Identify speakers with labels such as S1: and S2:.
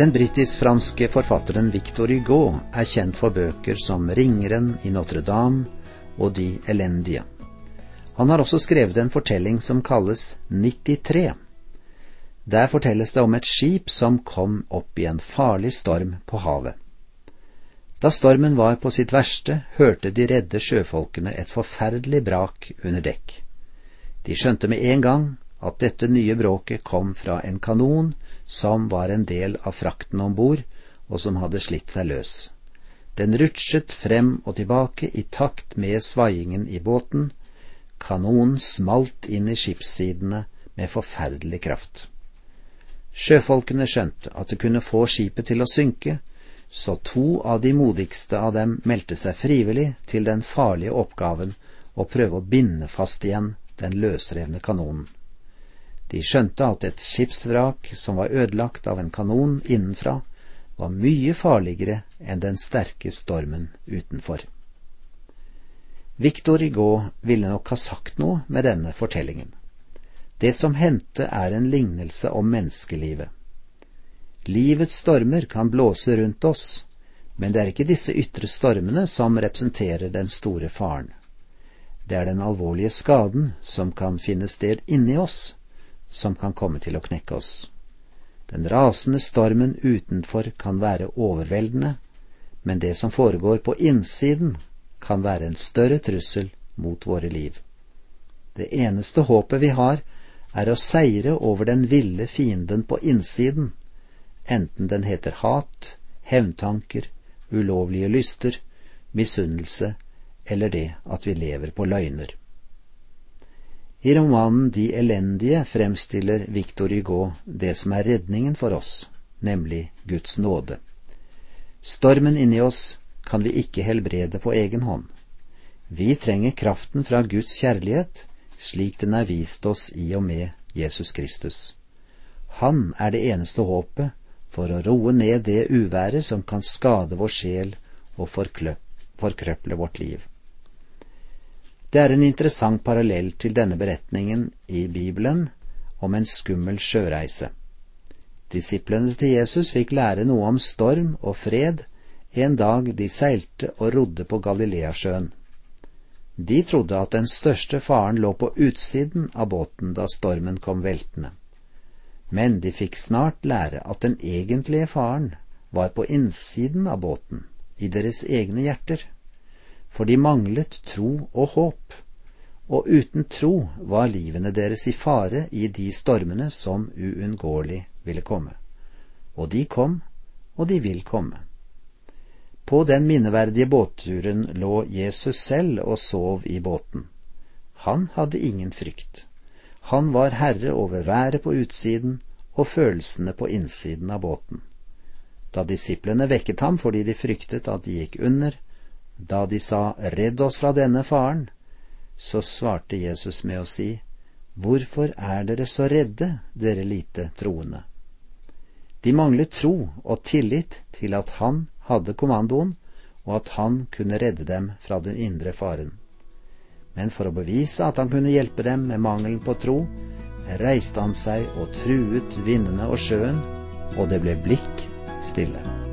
S1: Den britisk-franske forfatteren Victor Hugo er kjent for bøker som Ringeren i Notre-Dame og De elendige. Han har også skrevet en fortelling som kalles 93. Der fortelles det om et skip som kom opp i en farlig storm på havet. Da stormen var på sitt verste, hørte de redde sjøfolkene et forferdelig brak under dekk. De skjønte med en gang at dette nye bråket kom fra en kanon som var en del av frakten om bord, og som hadde slitt seg løs. Den rutsjet frem og tilbake i takt med svaiingen i båten. Kanonen smalt inn i skipssidene med forferdelig kraft. Sjøfolkene skjønte at det kunne få skipet til å synke, så to av de modigste av dem meldte seg frivillig til den farlige oppgaven å prøve å binde fast igjen den løsrevne kanonen. De skjønte at et skipsvrak som var ødelagt av en kanon innenfra, var mye farligere enn den sterke stormen utenfor. Victor Hugo ville nok ha sagt noe med denne fortellingen. Det som hendte er en lignelse om menneskelivet. Livets stormer kan blåse rundt oss, men det er ikke disse ytre stormene som representerer den store faren. Det er den alvorlige skaden som kan finne sted inni oss, som kan komme til å knekke oss. Den rasende stormen utenfor kan være overveldende, men det som foregår på innsiden, kan være en større trussel mot våre liv. Det eneste håpet vi har, er å seire over den ville fienden på innsiden, enten den heter hat, hevntanker, ulovlige lyster, misunnelse eller det at vi lever på løgner. I romanen De elendige fremstiller Victor Hugo det som er redningen for oss, nemlig Guds nåde. Stormen inni oss kan vi ikke helbrede på egen hånd. Vi trenger kraften fra Guds kjærlighet, slik den er vist oss i og med Jesus Kristus. Han er det eneste håpet for å roe ned det uværet som kan skade vår sjel og forkrøple vårt liv. Det er en interessant parallell til denne beretningen i Bibelen om en skummel sjøreise. Disiplene til Jesus fikk lære noe om storm og fred en dag de seilte og rodde på Galileasjøen. De trodde at den største faren lå på utsiden av båten da stormen kom veltende. Men de fikk snart lære at den egentlige faren var på innsiden av båten, i deres egne hjerter, for de manglet tro og håp, og uten tro var livene deres i fare i de stormene som uunngåelig ville komme. Og de kom, og de vil komme. På den minneverdige båtturen lå Jesus selv og sov i båten. Han hadde ingen frykt. Han var herre over været på utsiden og følelsene på innsiden av båten. Da disiplene vekket ham fordi de fryktet at de gikk under, da de sa Redd oss fra denne faren, så svarte Jesus med å si Hvorfor er dere så redde, dere lite troende? De manglet tro og tillit til at han hadde kommandoen, og at han kunne redde dem fra den indre faren men for å bevise at han kunne hjelpe dem med mangelen på tro, reiste han seg og truet vindene og sjøen, og det ble blikk stille.